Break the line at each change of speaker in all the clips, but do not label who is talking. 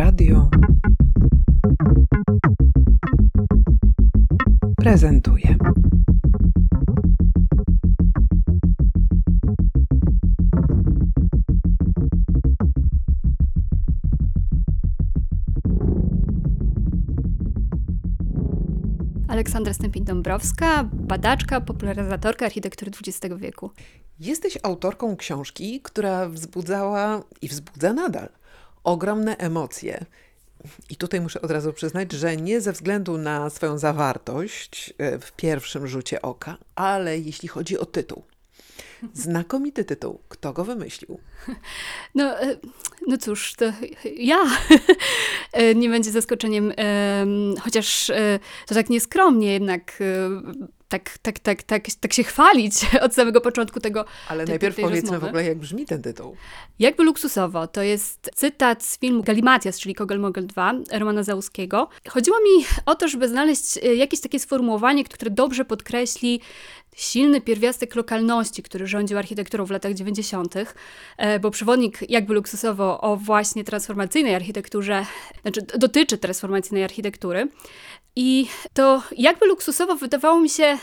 Radio prezentuje.
Aleksandra Stępień-Dąbrowska, badaczka, popularyzatorka architektury XX wieku.
Jesteś autorką książki, która wzbudzała i wzbudza nadal ogromne emocje. I tutaj muszę od razu przyznać, że nie ze względu na swoją zawartość e, w pierwszym rzucie oka, ale jeśli chodzi o tytuł. Znakomity tytuł. Kto go wymyślił?
No, e, no cóż, to ja. E, nie będzie zaskoczeniem, chociaż to tak nieskromnie jednak tak, tak, tak, tak, tak się chwalić od samego początku tego.
Ale te, najpierw powiedzmy rozmowy. w ogóle, jak brzmi ten tytuł.
Jakby luksusowo. To jest cytat z filmu Galimatias, czyli Kogel Mogel 2, Romana Załuskiego. Chodziło mi o to, żeby znaleźć e, jakieś takie sformułowanie, które dobrze podkreśli silny pierwiastek lokalności, który rządził architekturą w latach 90., e, bo przewodnik jakby luksusowo o właśnie transformacyjnej architekturze, znaczy dotyczy transformacyjnej architektury. I to jakby luksusowo wydawało mi się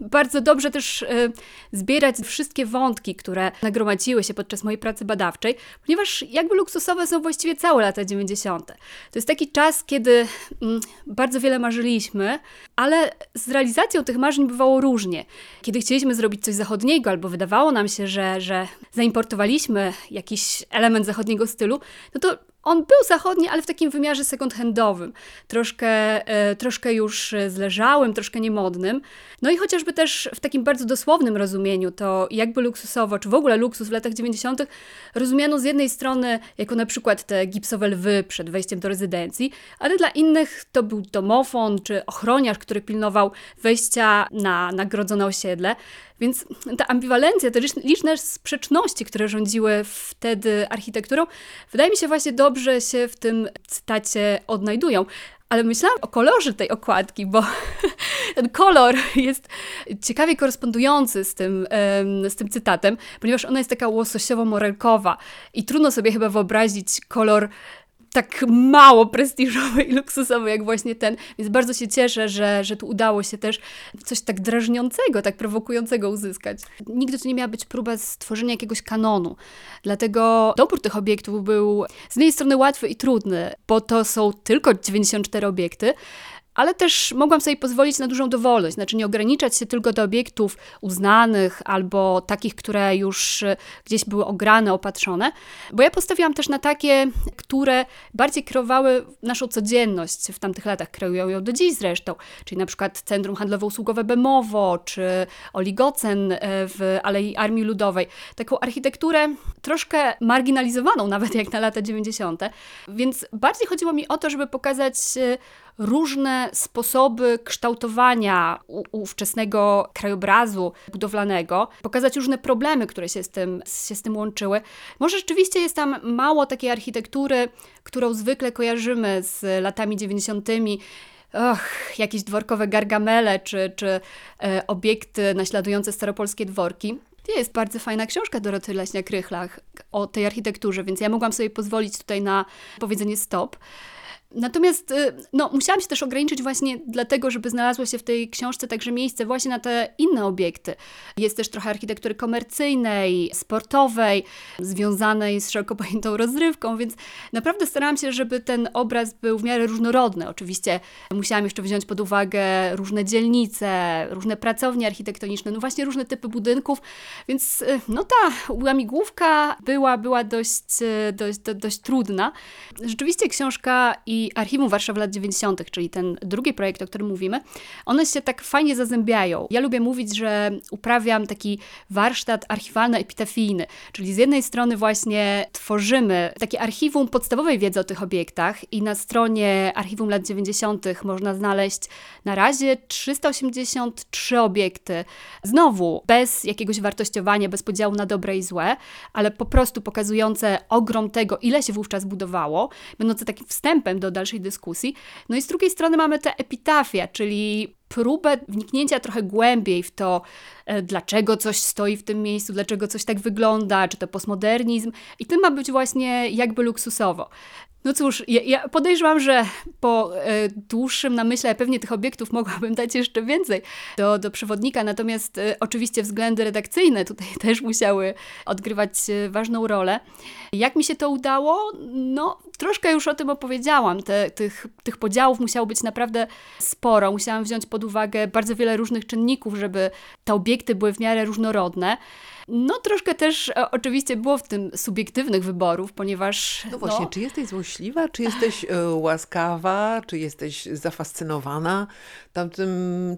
bardzo dobrze też e, zbierać wszystkie wątki, które nagromadziły się podczas mojej pracy badawczej, ponieważ jakby luksusowe są właściwie całe lata 90. To jest taki czas, kiedy mm, bardzo wiele marzyliśmy, ale z realizacją tych marzeń bywało różnie. Kiedy chcieliśmy zrobić coś zachodniego, albo wydawało nam się, że, że zaimportowaliśmy jakiś element zachodniego stylu, no to on był zachodni, ale w takim wymiarze second-handowym, troszkę, e, troszkę już zleżałym, troszkę niemodnym. No i chociażby też w takim bardzo dosłownym rozumieniu, to jakby luksusowo, czy w ogóle luksus w latach 90. rozumiano z jednej strony jako na przykład te gipsowe lwy przed wejściem do rezydencji, ale dla innych to był domofon czy ochroniarz, który pilnował wejścia na nagrodzone osiedle. Więc ta ambiwalencja, te liczne sprzeczności, które rządziły wtedy architekturą, wydaje mi się właśnie dobrze się w tym cytacie odnajdują. Ale myślałam o kolorze tej okładki, bo ten kolor jest ciekawie korespondujący z tym, z tym cytatem, ponieważ ona jest taka łososiowo-morelkowa i trudno sobie chyba wyobrazić kolor tak mało prestiżowy i luksusowy jak właśnie ten. Więc bardzo się cieszę, że, że tu udało się też coś tak drażniącego, tak prowokującego uzyskać. Nigdy to nie miała być próba stworzenia jakiegoś kanonu. Dlatego dobór tych obiektów był z jednej strony łatwy i trudny, bo to są tylko 94 obiekty, ale też mogłam sobie pozwolić na dużą dowolność, znaczy nie ograniczać się tylko do obiektów uznanych albo takich, które już e, gdzieś były ograne, opatrzone, bo ja postawiłam też na takie, które bardziej kierowały naszą codzienność w tamtych latach, kreują ją do dziś zresztą, czyli na przykład Centrum Handlowo-Usługowe Bemowo, czy Oligocen e, w Alei Armii Ludowej. Taką architekturę troszkę marginalizowaną nawet jak na lata 90., więc bardziej chodziło mi o to, żeby pokazać e, różne sposoby kształtowania ówczesnego krajobrazu budowlanego, pokazać różne problemy, które się z, tym, się z tym łączyły. Może rzeczywiście jest tam mało takiej architektury, którą zwykle kojarzymy z latami 90. Och, jakieś dworkowe gargamele czy, czy e, obiekty naśladujące staropolskie dworki. Jest bardzo fajna książka Doroty Leśniak-Rychlach o tej architekturze, więc ja mogłam sobie pozwolić tutaj na powiedzenie stop. Natomiast y, no, musiałam się też ograniczyć właśnie dlatego, żeby znalazło się w tej książce także miejsce właśnie na te inne obiekty. Jest też trochę architektury komercyjnej, sportowej, związanej z szeroko pojętą rozrywką, więc naprawdę starałam się, żeby ten obraz był w miarę różnorodny. Oczywiście musiałam jeszcze wziąć pod uwagę różne dzielnice, różne pracownie architektoniczne, no właśnie różne typy budynków, więc y, no ta łamigłówka była, była dość, y, dość, dość, trudna. Rzeczywiście książka i i Archiwum Warszawy lat 90., czyli ten drugi projekt, o którym mówimy, one się tak fajnie zazębiają. Ja lubię mówić, że uprawiam taki warsztat archiwalno-epitafijny, czyli z jednej strony właśnie tworzymy takie archiwum podstawowej wiedzy o tych obiektach i na stronie Archiwum lat 90. można znaleźć na razie 383 obiekty. Znowu bez jakiegoś wartościowania, bez podziału na dobre i złe, ale po prostu pokazujące ogrom tego, ile się wówczas budowało, będące takim wstępem do do dalszej dyskusji. No i z drugiej strony mamy te epitafia, czyli próbę wniknięcia trochę głębiej w to, e, dlaczego coś stoi w tym miejscu, dlaczego coś tak wygląda, czy to postmodernizm. I tym ma być właśnie jakby luksusowo. No cóż, ja, ja podejrzewam, że po e, dłuższym namyśle pewnie tych obiektów mogłabym dać jeszcze więcej do, do przewodnika, natomiast e, oczywiście względy redakcyjne tutaj też musiały odgrywać e, ważną rolę. Jak mi się to udało? No, troszkę już o tym opowiedziałam. Te, tych, tych podziałów musiało być naprawdę sporo. Musiałam wziąć pod uwagę bardzo wiele różnych czynników, żeby te obiekty były w miarę różnorodne. No, troszkę też e, oczywiście było w tym subiektywnych wyborów, ponieważ.
No właśnie,
no,
czy jesteś złośliwa, czy jesteś e, łaskawa, czy jesteś zafascynowana tamtym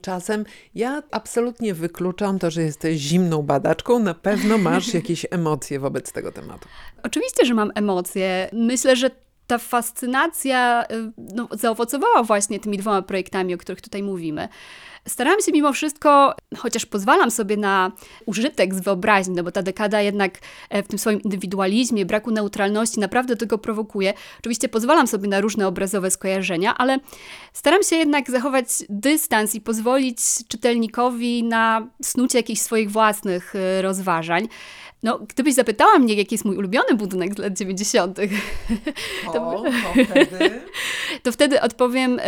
czasem? Ja absolutnie wykluczam to, że jesteś zimną badaczką. Na pewno masz jakieś emocje wobec tego tematu.
Oczywiście, że mam emocje. Myślę, że ta fascynacja y, no, zaowocowała właśnie tymi dwoma projektami, o których tutaj mówimy. Staram się mimo wszystko, chociaż pozwalam sobie na użytek z wyobraźni, no bo ta dekada jednak e, w tym swoim indywidualizmie, braku neutralności naprawdę tego prowokuje. Oczywiście pozwalam sobie na różne obrazowe skojarzenia, ale staram się jednak zachować dystans i pozwolić czytelnikowi na snucie jakichś swoich własnych e, rozważań. No, gdybyś zapytała mnie, jaki jest mój ulubiony budynek z lat 90.,
to, to, wtedy...
to wtedy odpowiem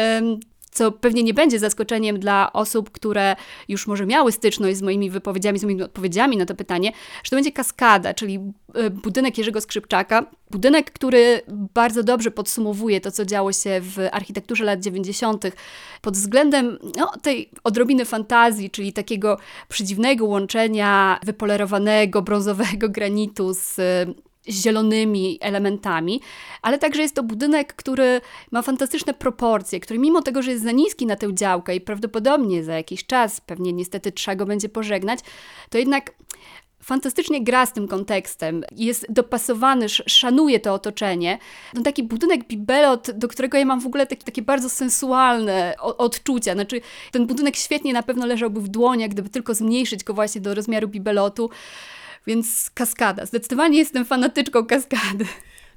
co pewnie nie będzie zaskoczeniem dla osób, które już może miały styczność z moimi wypowiedziami, z moimi odpowiedziami na to pytanie, że to będzie kaskada, czyli e, budynek Jerzego Skrzypczaka. Budynek, który bardzo dobrze podsumowuje to, co działo się w architekturze lat 90. pod względem no, tej odrobiny fantazji, czyli takiego przedziwnego łączenia wypolerowanego brązowego granitu z zielonymi elementami, ale także jest to budynek, który ma fantastyczne proporcje, który mimo tego, że jest za niski na tę działkę i prawdopodobnie za jakiś czas, pewnie niestety trzeba go będzie pożegnać, to jednak fantastycznie gra z tym kontekstem, jest dopasowany, szanuje to otoczenie. No taki budynek Bibelot, do którego ja mam w ogóle takie, takie bardzo sensualne odczucia. Znaczy, ten budynek świetnie na pewno leżałby w dłoniach, gdyby tylko zmniejszyć go właśnie do rozmiaru Bibelotu. Więc kaskada. Zdecydowanie jestem fanatyczką kaskady.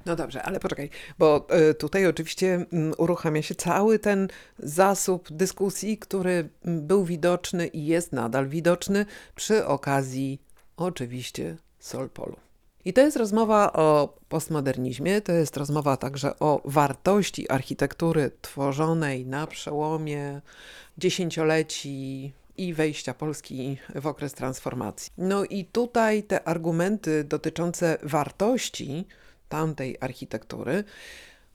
No dobrze, ale poczekaj, bo y, tutaj oczywiście y, uruchamia się cały ten zasób dyskusji, który był widoczny i jest nadal widoczny przy okazji oczywiście Solpolu. I to jest rozmowa o postmodernizmie, to jest rozmowa także o wartości architektury tworzonej na przełomie dziesięcioleci i wejścia Polski w okres transformacji. No i tutaj te argumenty dotyczące wartości tamtej architektury,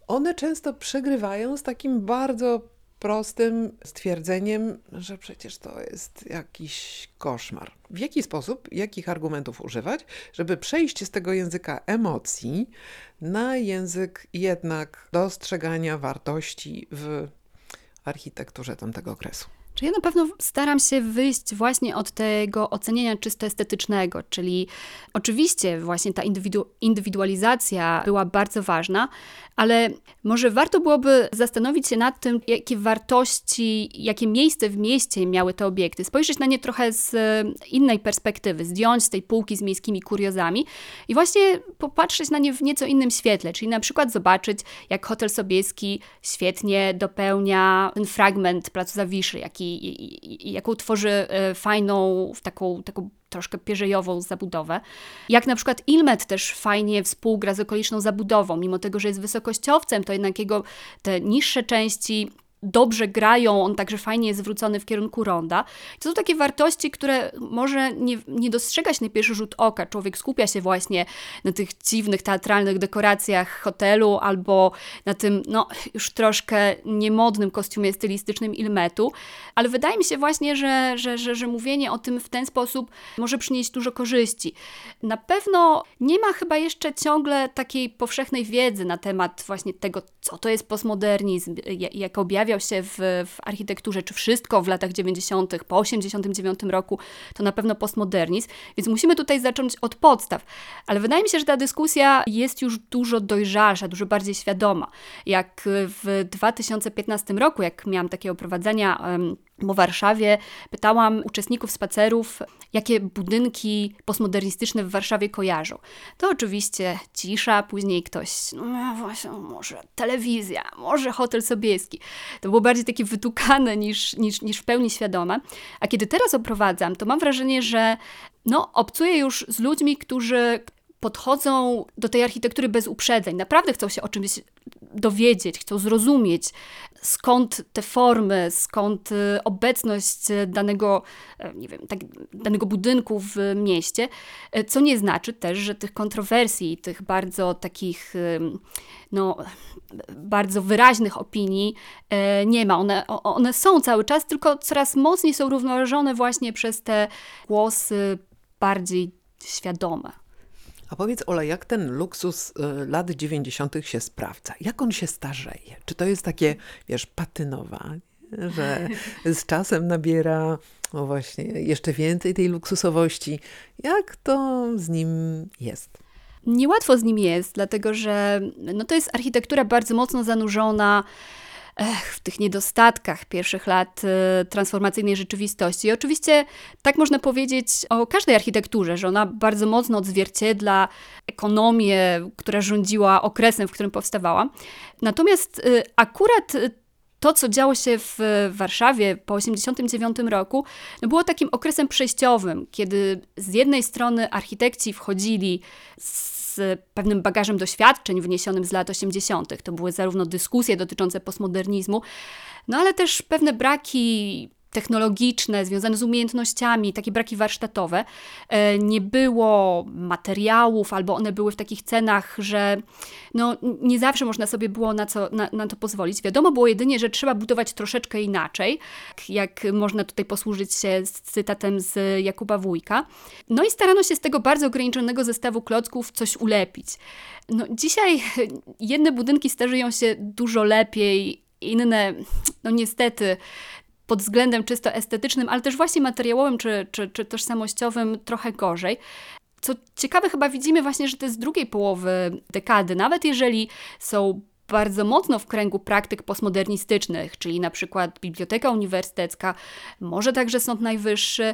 one często przegrywają z takim bardzo prostym stwierdzeniem, że przecież to jest jakiś koszmar. W jaki sposób, jakich argumentów używać, żeby przejść z tego języka emocji na język jednak dostrzegania wartości w architekturze tamtego okresu?
Czy ja na pewno staram się wyjść właśnie od tego oceniania czysto estetycznego, czyli oczywiście właśnie ta indywidu indywidualizacja była bardzo ważna, ale może warto byłoby zastanowić się nad tym, jakie wartości, jakie miejsce w mieście miały te obiekty, spojrzeć na nie trochę z innej perspektywy, zdjąć z tej półki z miejskimi kuriozami i właśnie popatrzeć na nie w nieco innym świetle, czyli na przykład zobaczyć, jak Hotel Sobieski świetnie dopełnia ten fragment Placu Zawiszy, jaki, jaką tworzy e, fajną, taką, taką troszkę pierzejową zabudowę. Jak na przykład Ilmet też fajnie współgra z okoliczną zabudową, mimo tego, że jest wysokościowcem, to jednak jego te niższe części dobrze grają, on także fajnie jest zwrócony w kierunku ronda. To są takie wartości, które może nie, nie dostrzegać na pierwszy rzut oka. Człowiek skupia się właśnie na tych dziwnych, teatralnych dekoracjach hotelu albo na tym, no, już troszkę niemodnym kostiumie stylistycznym Ilmetu, ale wydaje mi się właśnie, że, że, że, że mówienie o tym w ten sposób może przynieść dużo korzyści. Na pewno nie ma chyba jeszcze ciągle takiej powszechnej wiedzy na temat właśnie tego, co to jest postmodernizm, jak objawia pojawiał się w, w architekturze, czy wszystko w latach 90., po 89 roku, to na pewno postmodernizm, więc musimy tutaj zacząć od podstaw. Ale wydaje mi się, że ta dyskusja jest już dużo dojrzalsza, dużo bardziej świadoma. Jak w 2015 roku, jak miałam takie oprowadzenia um, po Warszawie pytałam uczestników spacerów, jakie budynki postmodernistyczne w Warszawie kojarzą. To oczywiście cisza, później ktoś, no właśnie, może telewizja, może hotel Sobieski. To było bardziej takie wytukane niż, niż, niż w pełni świadome. A kiedy teraz oprowadzam, to mam wrażenie, że no, obcuję już z ludźmi, którzy podchodzą do tej architektury bez uprzedzeń. Naprawdę chcą się o czymś dowiedzieć, chcą zrozumieć, skąd te formy, skąd y, obecność danego, e, nie wiem, tak, danego budynku w mieście, e, co nie znaczy też, że tych kontrowersji, tych bardzo takich, no, bardzo wyraźnych opinii e, nie ma. One, one są cały czas, tylko coraz mocniej są równoważone właśnie przez te głosy bardziej świadome.
A powiedz Ola, jak ten luksus y, lat 90. się sprawdza? Jak on się starzeje? Czy to jest takie, wiesz, patynowanie, że z czasem nabiera no właśnie jeszcze więcej tej luksusowości? Jak to z nim jest?
Niełatwo z nim jest, dlatego że no to jest architektura bardzo mocno zanurzona w tych niedostatkach pierwszych lat y, transformacyjnej rzeczywistości. I oczywiście tak można powiedzieć o każdej architekturze, że ona bardzo mocno odzwierciedla ekonomię, która rządziła okresem, w którym powstawała. Natomiast y, akurat to, co działo się w Warszawie po 1989 roku, no było takim okresem przejściowym, kiedy z jednej strony architekci wchodzili z z pewnym bagażem doświadczeń wniesionym z lat 80. To były zarówno dyskusje dotyczące postmodernizmu, no ale też pewne braki technologiczne, związane z umiejętnościami, takie braki warsztatowe. E, nie było materiałów, albo one były w takich cenach, że no, nie zawsze można sobie było na, co, na, na to pozwolić. Wiadomo było jedynie, że trzeba budować troszeczkę inaczej, jak można tutaj posłużyć się z cytatem z Jakuba Wójka. No i starano się z tego bardzo ograniczonego zestawu klocków coś ulepić. No, dzisiaj jedne budynki starzeją się dużo lepiej, inne, no niestety, pod względem czysto estetycznym, ale też właśnie materiałowym czy, czy, czy tożsamościowym trochę gorzej. Co ciekawe, chyba widzimy właśnie, że jest z drugiej połowy dekady, nawet jeżeli są bardzo mocno w kręgu praktyk postmodernistycznych, czyli na przykład Biblioteka Uniwersytecka, może także Sąd Najwyższy,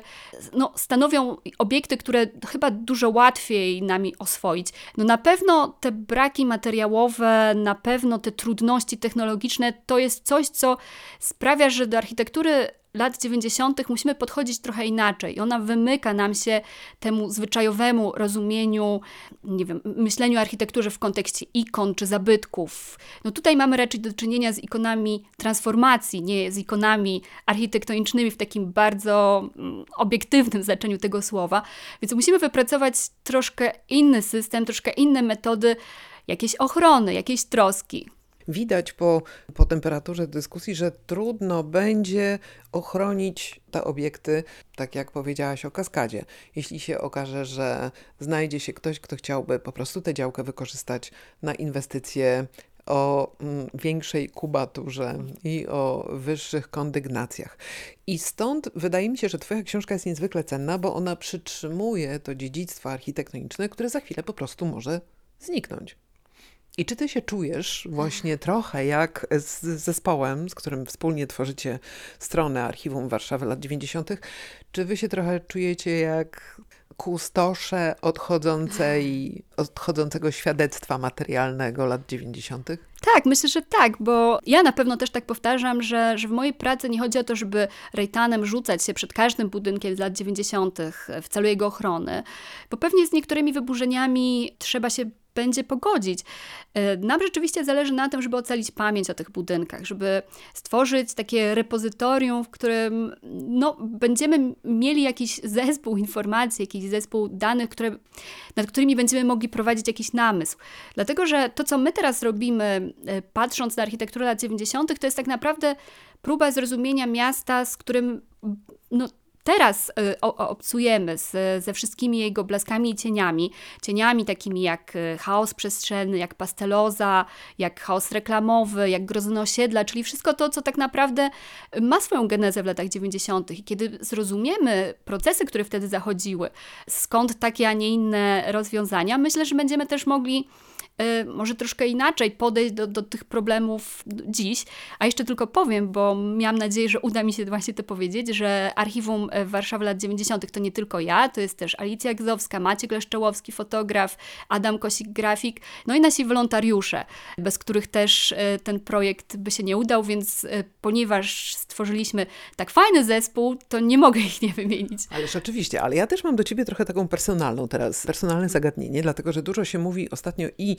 no, stanowią obiekty, które chyba dużo łatwiej nami oswoić. No na pewno te braki materiałowe, na pewno te trudności technologiczne to jest coś, co sprawia, że do architektury lat 90. musimy podchodzić trochę inaczej. I ona wymyka nam się temu zwyczajowemu rozumieniu, nie wiem, myśleniu o architekturze w kontekście ikon czy zabytków. No tutaj mamy raczej do czynienia z ikonami transformacji, nie z ikonami architektonicznymi w takim bardzo mm, obiektywnym znaczeniu tego słowa. Więc musimy wypracować troszkę inny system, troszkę inne metody jakiejś ochrony, jakiejś troski
widać po, po temperaturze dyskusji, że trudno będzie ochronić te obiekty, tak jak powiedziałaś o kaskadzie. Jeśli się okaże, że znajdzie się ktoś, kto chciałby po prostu tę działkę wykorzystać na inwestycje o mm, większej kubaturze i o wyższych kondygnacjach. I stąd wydaje mi się, że Twoja książka jest niezwykle cenna, bo ona przytrzymuje to dziedzictwo architektoniczne, które za chwilę po prostu może zniknąć. I czy ty się czujesz właśnie trochę jak z zespołem, z którym wspólnie tworzycie stronę Archiwum Warszawy lat 90., czy wy się trochę czujecie jak kustosze odchodzącej, odchodzącego świadectwa materialnego lat 90.?
Tak, myślę, że tak, bo ja na pewno też tak powtarzam, że, że w mojej pracy nie chodzi o to, żeby rejtanem rzucać się przed każdym budynkiem z lat 90. w celu jego ochrony, bo pewnie z niektórymi wyburzeniami trzeba się będzie pogodzić. E, nam rzeczywiście zależy na tym, żeby ocalić pamięć o tych budynkach, żeby stworzyć takie repozytorium, w którym no, będziemy mieli jakiś zespół informacji, jakiś zespół danych, które, nad którymi będziemy mogli prowadzić jakiś namysł. Dlatego, że to, co my teraz robimy, e, patrząc na architekturę lat 90., to jest tak naprawdę próba zrozumienia miasta, z którym no, teraz y, obcujemy z, ze wszystkimi jego blaskami i cieniami, cieniami takimi jak y, chaos przestrzenny, jak pasteloza, jak chaos reklamowy, jak grozy osiedla, czyli wszystko to, co tak naprawdę ma swoją genezę w latach 90. I kiedy zrozumiemy procesy, które wtedy zachodziły, skąd takie, a nie inne rozwiązania, myślę, że będziemy też mogli Y, może troszkę inaczej podejść do, do tych problemów dziś. A jeszcze tylko powiem, bo miałam nadzieję, że uda mi się właśnie to powiedzieć, że Archiwum e, Warszawy lat 90. to nie tylko ja, to jest też Alicja Gzowska, Maciek Leszczołowski, fotograf, Adam Kosik, grafik, no i nasi wolontariusze, bez których też e, ten projekt by się nie udał, więc ponieważ stworzyliśmy tak fajny zespół, to nie mogę ich nie wymienić.
Ależ oczywiście, ale ja też mam do Ciebie trochę taką personalną teraz, personalne zagadnienie, dlatego że dużo się mówi ostatnio i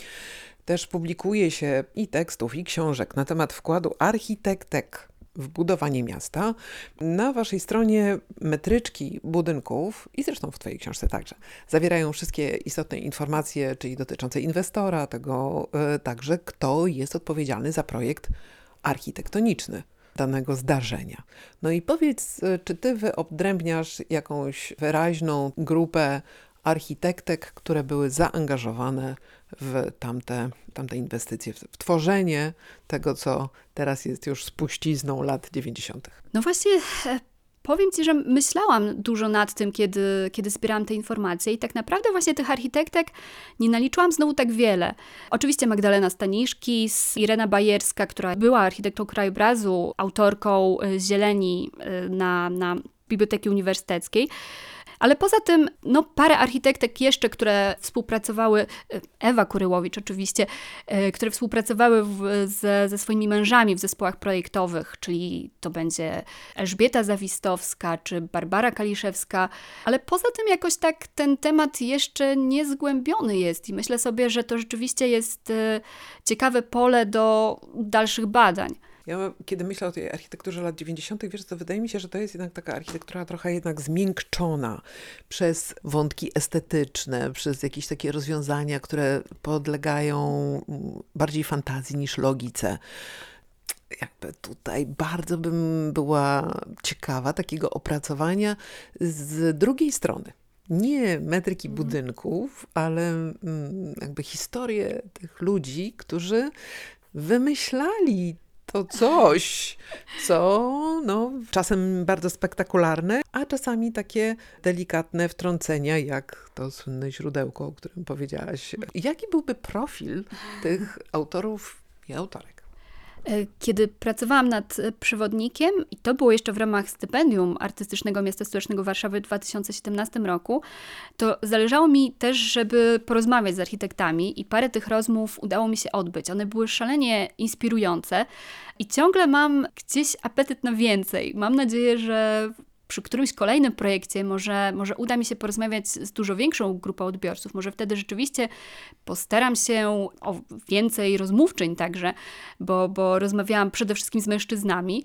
Też publikuje się i tekstów, i książek na temat wkładu architektek w budowanie miasta. Na waszej stronie metryczki budynków i zresztą w twojej książce także zawierają wszystkie istotne informacje, czyli dotyczące inwestora, tego e, także kto jest odpowiedzialny za projekt architektoniczny danego zdarzenia. No i powiedz, e, czy ty wyodrębniasz jakąś wyraźną grupę architektek, które były zaangażowane w tamte, tamte inwestycje, w tworzenie tego, co teraz jest już spuścizną lat 90.
No właśnie, e, powiem Ci, że myślałam dużo nad tym, kiedy, kiedy zbierałam te informacje i tak naprawdę właśnie tych architektek nie naliczyłam znowu tak wiele. Oczywiście Magdalena Staniszki, Irena Bajerska, która była architektą krajobrazu, autorką e, Zieleni e, na, na Biblioteki Uniwersyteckiej, ale poza tym, no parę architektek jeszcze, które współpracowały, e, Ewa Kuryłowicz oczywiście, e, które współpracowały w, ze, ze swoimi mężami w zespołach projektowych, czyli to będzie Elżbieta Zawistowska czy Barbara Kaliszewska, ale poza tym jakoś tak ten temat jeszcze niezgłębiony jest i myślę sobie, że to rzeczywiście jest e, ciekawe pole do dalszych badań.
Ja kiedy myślę o tej architekturze lat 90., wiesz, to wydaje mi się, że to jest jednak taka architektura trochę jednak zmiękczona przez wątki estetyczne, przez jakieś takie rozwiązania, które podlegają bardziej fantazji niż logice jakby tutaj bardzo bym była ciekawa takiego opracowania z drugiej strony. Nie metryki mhm. budynków, ale mm, jakby historię tych ludzi, którzy wymyślali to coś, co no, czasem bardzo spektakularne, a czasami takie delikatne wtrącenia, jak to słynne źródełko, o którym powiedziałaś. Jaki byłby profil tych autorów i autorek?
E, kiedy pracowałam nad e, przewodnikiem, i to było jeszcze w ramach stypendium Artystycznego Miasta Stołecznego Warszawy w 2017 roku, to zależało mi też, żeby porozmawiać z architektami i parę tych rozmów udało mi się odbyć. One były szalenie inspirujące i ciągle mam gdzieś apetyt na więcej. Mam nadzieję, że przy którymś kolejnym projekcie może, może uda mi się porozmawiać z dużo większą grupą odbiorców. Może wtedy rzeczywiście postaram się o więcej rozmówczyń także, bo, bo rozmawiałam przede wszystkim z mężczyznami.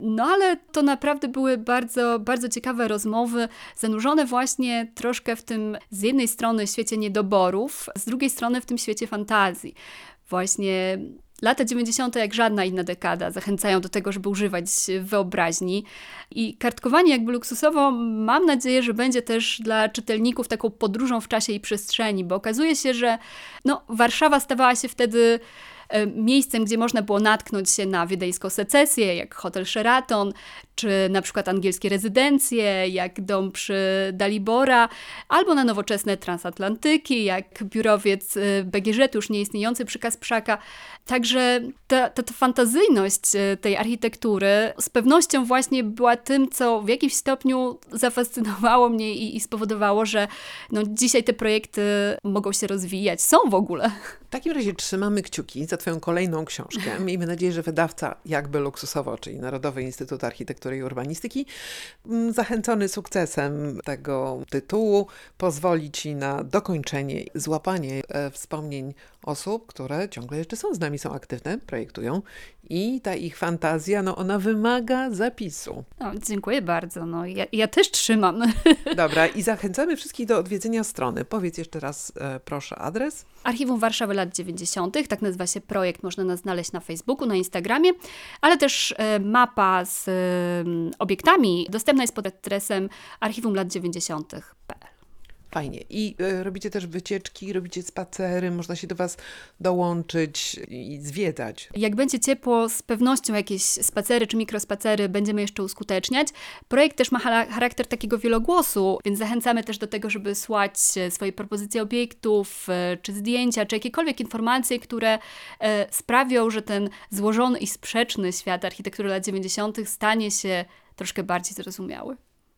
No ale to naprawdę były bardzo, bardzo ciekawe rozmowy, zanurzone właśnie troszkę w tym z jednej strony świecie niedoborów, z drugiej strony w tym świecie fantazji. Właśnie Lata 90., jak żadna inna dekada, zachęcają do tego, żeby używać wyobraźni. I kartkowanie jakby luksusowo mam nadzieję, że będzie też dla czytelników taką podróżą w czasie i przestrzeni, bo okazuje się, że no, Warszawa stawała się wtedy miejscem, gdzie można było natknąć się na wiedeńską secesję, jak hotel Sheraton, czy na przykład angielskie rezydencje, jak dom przy Dalibora, albo na nowoczesne transatlantyki, jak biurowiec e, BGŻ, już nieistniejący przy Kasprzaka. Także ta, ta, ta fantazyjność e, tej architektury z pewnością właśnie była tym, co w jakimś stopniu zafascynowało mnie i, i spowodowało, że no, dzisiaj te projekty mogą się rozwijać, są w ogóle.
W takim razie trzymamy kciuki za Twoją kolejną książkę. Miejmy nadzieję, że wydawca jakby luksusowo, czyli Narodowy Instytut Architektury i Urbanistyki, mm, zachęcony sukcesem tego tytułu, pozwoli Ci na dokończenie, złapanie e, wspomnień osób, które ciągle jeszcze są z nami, są aktywne, projektują i ta ich fantazja, no ona wymaga zapisu.
No, dziękuję bardzo, no ja, ja też trzymam.
Dobra i zachęcamy wszystkich do odwiedzenia strony. Powiedz jeszcze raz e, proszę adres.
Archiwum Warszawy lat 90., tak nazywa się projekt, można nas znaleźć na Facebooku, na Instagramie, ale też e, mapa z e, obiektami dostępna jest pod adresem archiwum lat 90.pl.
Fajnie. I y, robicie też wycieczki, robicie spacery, można się do Was dołączyć i zwiedzać.
Jak będzie ciepło, z pewnością jakieś spacery czy mikrospacery będziemy jeszcze uskuteczniać. Projekt też ma charakter takiego wielogłosu, więc zachęcamy też do tego, żeby słać e, swoje propozycje obiektów, e, czy zdjęcia, czy jakiekolwiek informacje, które sprawią, że ten złożony i sprzeczny świat architektury lat 90. stanie się troszkę bardziej zrozumiały.